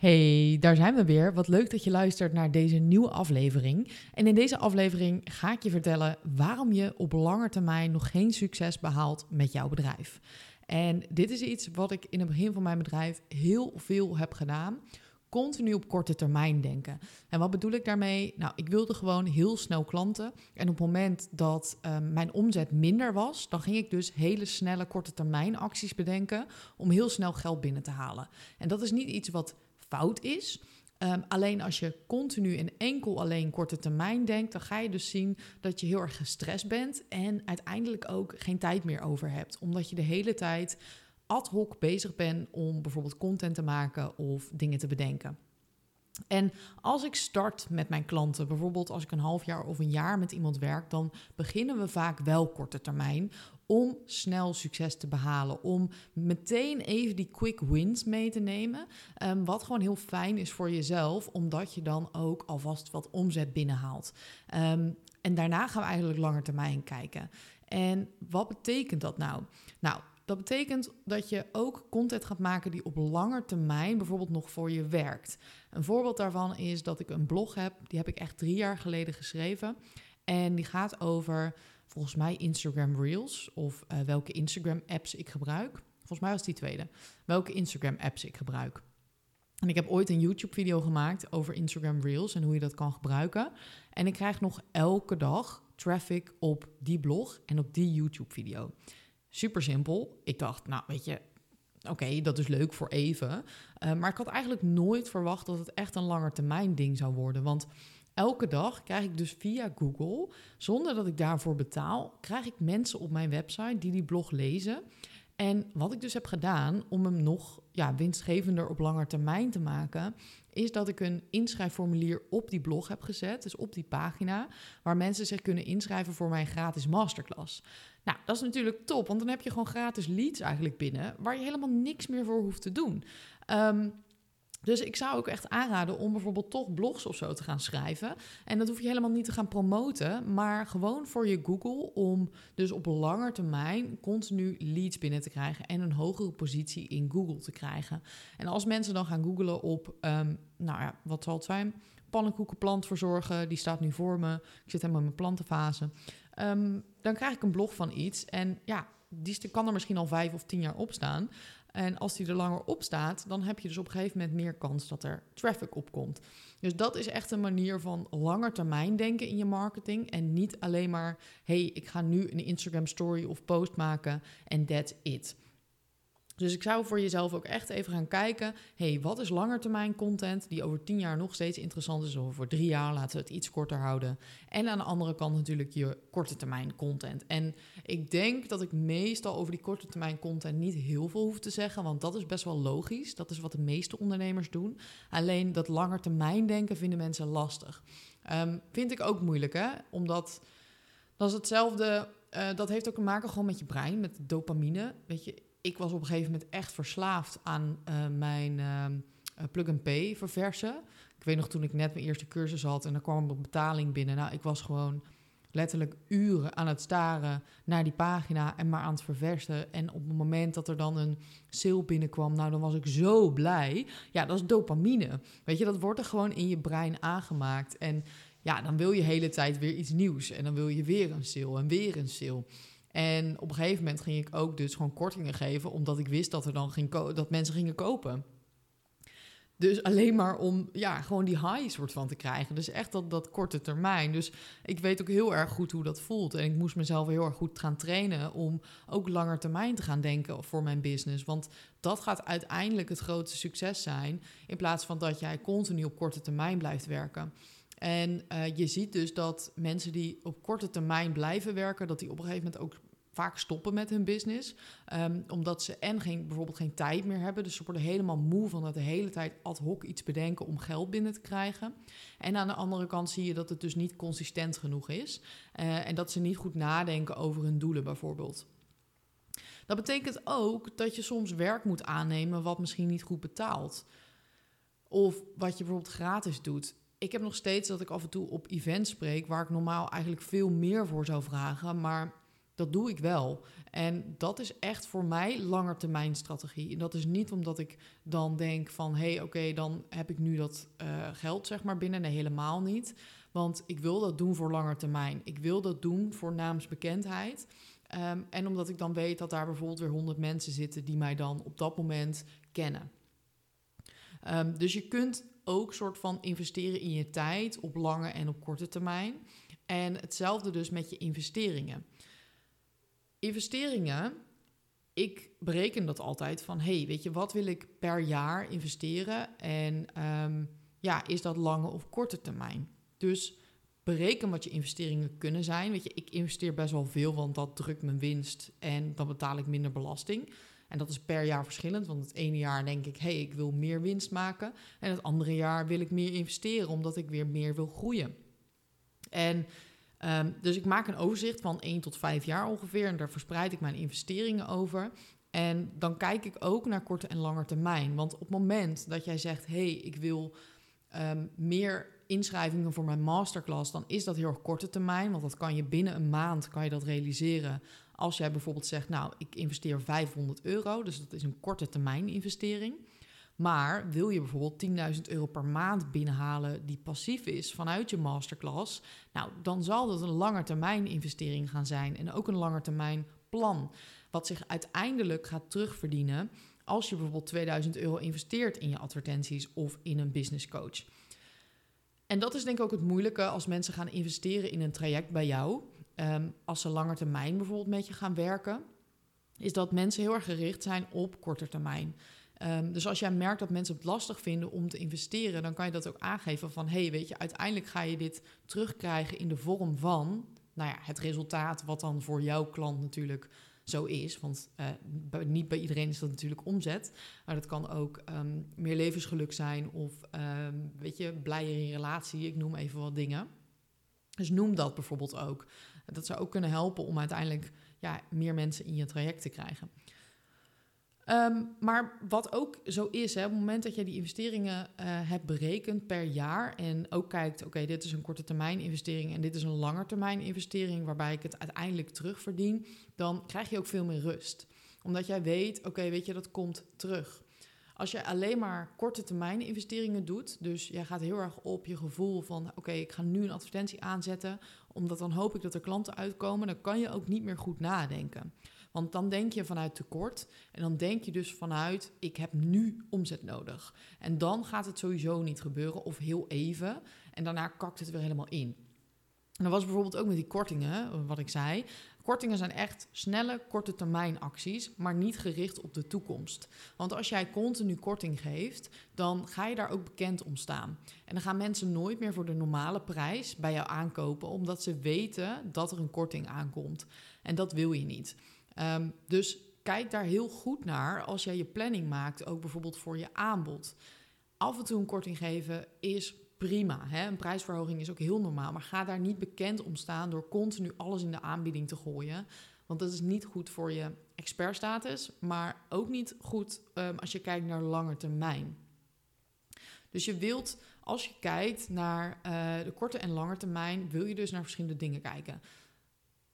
Hey, daar zijn we weer. Wat leuk dat je luistert naar deze nieuwe aflevering. En in deze aflevering ga ik je vertellen waarom je op lange termijn nog geen succes behaalt met jouw bedrijf. En dit is iets wat ik in het begin van mijn bedrijf heel veel heb gedaan. Continu op korte termijn denken. En wat bedoel ik daarmee? Nou, ik wilde gewoon heel snel klanten. En op het moment dat ehm, mijn omzet minder was, dan ging ik dus hele snelle korte termijn acties bedenken om heel snel geld binnen te halen. En dat is niet iets wat fout is. Ehm, alleen als je continu en enkel alleen korte termijn denkt, dan ga je dus zien dat je heel erg gestrest bent en uiteindelijk ook geen tijd meer over hebt. Omdat je de hele tijd ad hoc bezig bent om bijvoorbeeld content te maken of dingen te bedenken. En als ik start met mijn klanten, bijvoorbeeld als ik een half jaar of een jaar met iemand werk, dan beginnen we vaak wel korte termijn om snel succes te behalen. Om meteen even die quick wins mee te nemen. Um, wat gewoon heel fijn is voor jezelf, omdat je dan ook alvast wat omzet binnenhaalt. Um, en daarna gaan we eigenlijk langer termijn kijken. En wat betekent dat nou? Nou, dat betekent dat je ook content gaat maken die op lange termijn bijvoorbeeld nog voor je werkt. Een voorbeeld daarvan is dat ik een blog heb, die heb ik echt drie jaar geleden geschreven. En die gaat over volgens mij Instagram Reels of uh, welke Instagram apps ik gebruik. Volgens mij was die tweede. Welke Instagram apps ik gebruik. En ik heb ooit een YouTube video gemaakt over Instagram Reels en hoe je dat kan gebruiken. En ik krijg nog elke dag traffic op die blog en op die YouTube video. Super simpel. Ik dacht, nou weet je, oké, dat is leuk voor even. Uh, maar ik had eigenlijk nooit verwacht dat het echt een langetermijn ding zou worden. Want elke dag krijg ik dus via Google, zonder dat ik daarvoor betaal, krijg ik mensen op mijn website die die blog lezen. En wat ik dus heb gedaan om hem nog ja, winstgevender op langer termijn te maken, is dat ik een inschrijfformulier op die blog heb gezet, dus op die pagina, waar mensen zich kunnen inschrijven voor mijn gratis masterclass. Nou, dat is natuurlijk top, want dan heb je gewoon gratis leads eigenlijk binnen, waar je helemaal niks meer voor hoeft te doen. Um, dus ik zou ook echt aanraden om bijvoorbeeld toch blogs of zo te gaan schrijven. En dat hoef je helemaal niet te gaan promoten, maar gewoon voor je Google om dus op lange termijn continu leads binnen te krijgen en een hogere positie in Google te krijgen. En als mensen dan gaan googlen op, um, nou ja, wat zal het zijn? Pannenkoekenplant verzorgen, die staat nu voor me. Ik zit helemaal in mijn plantenfase. Um, dan krijg ik een blog van iets en ja, die kan er misschien al vijf of tien jaar op staan. En als die er langer op staat, dan heb je dus op een gegeven moment meer kans dat er traffic opkomt. Dus dat is echt een manier van langer termijn denken in je marketing. En niet alleen maar, hey, ik ga nu een Instagram story of post maken en that's it. Dus ik zou voor jezelf ook echt even gaan kijken: hey, wat is langetermijn content die over tien jaar nog steeds interessant is, of over drie jaar laten we het iets korter houden. En aan de andere kant natuurlijk je korte termijn content. En ik denk dat ik meestal over die korte termijn content niet heel veel hoef te zeggen, want dat is best wel logisch. Dat is wat de meeste ondernemers doen. Alleen dat langetermijn denken vinden mensen lastig. Um, vind ik ook moeilijk, hè? Omdat dat is hetzelfde. Uh, dat heeft ook te maken gewoon met je brein, met dopamine. Weet je, ik was op een gegeven moment echt verslaafd aan uh, mijn uh, plug-and-pay verversen. Ik weet nog toen ik net mijn eerste cursus had en er kwam een betaling binnen. Nou, ik was gewoon letterlijk uren aan het staren naar die pagina en maar aan het verversen. En op het moment dat er dan een sale binnenkwam, nou dan was ik zo blij. Ja, dat is dopamine. Weet je, dat wordt er gewoon in je brein aangemaakt. En ja, dan wil je de hele tijd weer iets nieuws. En dan wil je weer een sale en weer een sale. En op een gegeven moment ging ik ook dus gewoon kortingen geven, omdat ik wist dat er dan ging dat mensen gingen kopen. Dus alleen maar om ja, gewoon die high soort van te krijgen. Dus echt dat, dat korte termijn. Dus ik weet ook heel erg goed hoe dat voelt. En ik moest mezelf heel erg goed gaan trainen om ook langer termijn te gaan denken voor mijn business. Want dat gaat uiteindelijk het grootste succes zijn. In plaats van dat jij continu op korte termijn blijft werken. En uh, je ziet dus dat mensen die op korte termijn blijven werken, dat die op een gegeven moment ook vaak stoppen met hun business. Um, omdat ze en geen, bijvoorbeeld geen tijd meer hebben. Dus ze worden helemaal moe van dat de hele tijd ad hoc iets bedenken om geld binnen te krijgen. En aan de andere kant zie je dat het dus niet consistent genoeg is. Uh, en dat ze niet goed nadenken over hun doelen bijvoorbeeld. Dat betekent ook dat je soms werk moet aannemen wat misschien niet goed betaalt. Of wat je bijvoorbeeld gratis doet ik heb nog steeds dat ik af en toe op events spreek waar ik normaal eigenlijk veel meer voor zou vragen. Maar Dat doe ik wel. En dat is echt voor mij langetermijn strategie. En dat is niet omdat ik dan denk van... hé, hey, oké, dan heb ik nu dat uh, geld zeg maar binnen. Nee, helemaal niet. Want ik wil dat doen voor langer termijn. Ik wil dat doen voor naamsbekendheid. Um, en omdat ik dan weet dat daar bijvoorbeeld weer 100 mensen zitten... die mij dan op dat moment kennen. Um, dus je kunt ook soort van investeren in je tijd op lange en op korte termijn. En hetzelfde dus met je investeringen. Investeringen, ik bereken dat altijd van, hey, weet je, wat wil ik per jaar investeren? En um, ja, is dat lange of korte termijn? Dus bereken wat je investeringen kunnen zijn. Weet je, ik investeer best wel veel, want dat drukt mijn winst en dan betaal ik minder belasting. En dat is per jaar verschillend, want het ene jaar denk ik, hé, hey, ik wil meer winst maken. En het andere jaar wil ik meer investeren, omdat ik weer meer wil groeien. En um, dus ik maak een overzicht van 1 tot 5 jaar ongeveer en daar verspreid ik mijn investeringen over. En dan kijk ik ook naar korte en lange termijn. Want op het moment dat jij zegt, hé, hey, ik wil um, meer inschrijvingen voor mijn masterclass, dan is dat heel korte termijn. Want dat kan je binnen een maand kan je dat realiseren. Als jij bijvoorbeeld zegt, nou, ik investeer 500 euro, dus dat is een korte termijn investering. Maar wil je bijvoorbeeld 10.000 euro per maand binnenhalen die passief is vanuit je masterclass, nou, dan zal dat een langetermijn investering gaan zijn en ook een langetermijn plan, wat zich uiteindelijk gaat terugverdienen als je bijvoorbeeld 2000 euro investeert in je advertenties of in een business coach. En dat is denk ik ook het moeilijke als mensen gaan investeren in een traject bij jou. Um, als ze langer termijn bijvoorbeeld met je gaan werken, is dat mensen heel erg gericht zijn op korte termijn. Um, dus als jij merkt dat mensen het lastig vinden om te investeren, dan kan je dat ook aangeven van, hey, weet je, uiteindelijk ga je dit terugkrijgen in de vorm van, nou ja, het resultaat wat dan voor jouw klant natuurlijk zo is. Want uh, niet bij iedereen is dat natuurlijk omzet. Maar dat kan ook um, meer levensgeluk zijn of weet je, blijer in relatie. Ik noem even wat dingen. Dus noem dat bijvoorbeeld ook. Dat zou ook kunnen helpen om uiteindelijk ja, meer mensen in je traject te krijgen. Um, maar wat ook zo is, hè, op het moment dat je die investeringen uh, hebt berekend per jaar en ook kijkt, oké, dit is een korte termijn investering en dit is een lange termijn investering waarbij ik het uiteindelijk terugverdien, dan krijg je ook veel meer rust. Omdat jij weet, oké, weet je, dat komt terug. Als je alleen maar korte termijn investeringen doet, dus jij gaat heel erg op je gevoel van oké, ik ga nu een advertentie aanzetten, omdat dan hoop ik dat er klanten uitkomen, dan kan je ook niet meer goed nadenken. Want dan denk je vanuit tekort en dan denk je dus vanuit ik heb nu omzet nodig. En dan gaat het sowieso niet gebeuren of heel even en daarna kakt het weer helemaal in. En dat was bijvoorbeeld ook met die kortingen, wat ik zei. Kortingen zijn echt snelle, korte termijn acties, maar niet gericht op de toekomst. Want als jij continu korting geeft, dan ga je daar ook bekend om staan. En dan gaan mensen nooit meer voor de normale prijs bij jou aankopen, omdat ze weten dat er een korting aankomt. En dat wil je niet. Um, dus kijk daar heel goed naar als jij je planning maakt, ook bijvoorbeeld voor je aanbod. Af en toe een korting geven is prima. Hè? Een prijsverhoging is ook heel normaal. Maar ga daar niet bekend om staan door continu alles in de aanbieding te gooien. Want dat is niet goed voor je expertstatus, maar ook niet goed um, als je kijkt naar lange termijn. Dus je wilt, als je kijkt naar uh, de korte en lange termijn, wil je dus naar verschillende dingen kijken.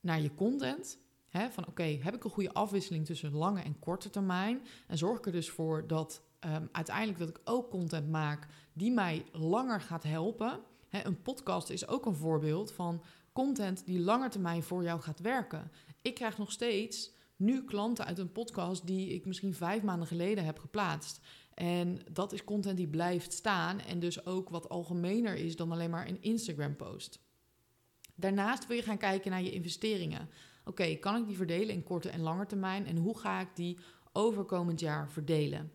Naar je content, hè, van oké, heb ik een goede afwisseling tussen lange en korte termijn? En zorg ik er dus voor dat um, uiteindelijk dat ik ook content maak die mij langer gaat helpen. He, een podcast is ook een voorbeeld van content die langer termijn voor jou gaat werken. Ik krijg nog steeds nu klanten uit een podcast die ik misschien vijf maanden geleden heb geplaatst. En dat is content die blijft staan en dus ook wat algemener is dan alleen maar een Instagram-post. Daarnaast wil je gaan kijken naar je investeringen. Oké, kan ik die verdelen in korte en lange termijn en hoe ga ik die overkomend jaar verdelen?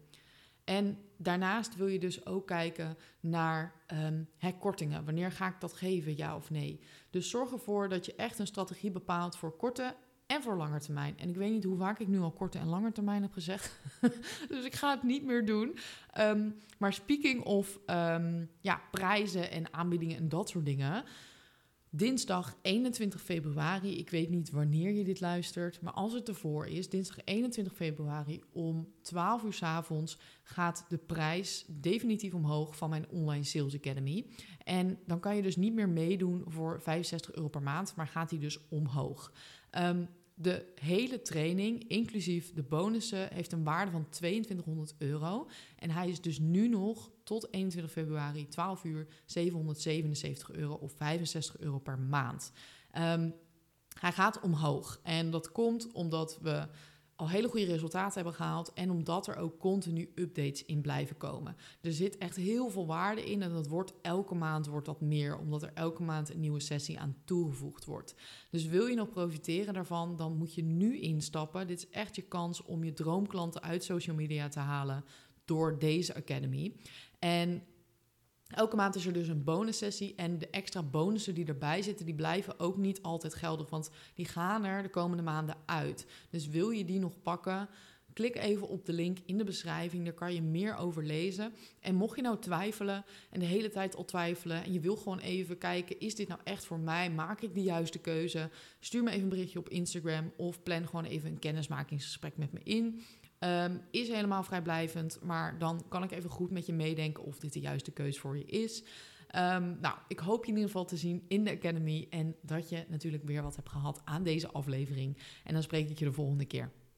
En daarnaast wil je dus ook kijken naar um, herkortingen. Wanneer ga ik dat geven, ja of nee? Dus zorg ervoor dat je echt een strategie bepaalt voor korte en voor lange termijn. En ik weet niet hoe vaak ik nu al korte en lange termijn heb gezegd. dus ik ga het niet meer doen. Um, maar speaking of um, ja, prijzen en aanbiedingen en dat soort dingen. Dinsdag 21 februari, ik weet niet wanneer je dit luistert, maar als het ervoor is, dinsdag 21 februari om 12 uur s avonds gaat de prijs definitief omhoog van mijn Online Sales Academy. En dan kan je dus niet meer meedoen voor 65 euro per maand, maar gaat die dus omhoog. Um, de hele training, inclusief de bonussen, heeft een waarde van 2200 euro. En hij is dus nu nog tot 21 februari, 12 uur, 777 euro of 65 euro per maand. Ehm, hij gaat omhoog. En dat komt omdat we al hele goede resultaten hebben gehaald en omdat er ook continu updates in blijven komen. Er zit echt heel veel waarde in en dat wordt elke maand wordt dat meer, omdat er elke maand een nieuwe sessie aan toegevoegd wordt. Dus wil je nog profiteren daarvan, dan moet je nu instappen. Dit is echt je kans om je droomklanten uit social media te halen door deze academy. En Elke maand is er dus een bonussessie en de extra bonussen die erbij zitten, die blijven ook niet altijd geldig, want die gaan er de komende maanden uit. Dus wil je die nog pakken, klik even op de link in de beschrijving, daar kan je meer over lezen. En mocht je nou twijfelen en de hele tijd al twijfelen en je wil gewoon even kijken, is dit nou echt voor mij? Maak ik de juiste keuze? Stuur me even een berichtje op Instagram of plan gewoon even een kennismakingsgesprek met me in. Um, is helemaal vrijblijvend, maar dan kan ik even goed met je meedenken of dit de juiste keuze voor je is. Um, nou, ik hoop je in ieder geval te zien in de Academy en dat je natuurlijk weer wat hebt gehad aan deze aflevering. En dan spreek ik je de volgende keer.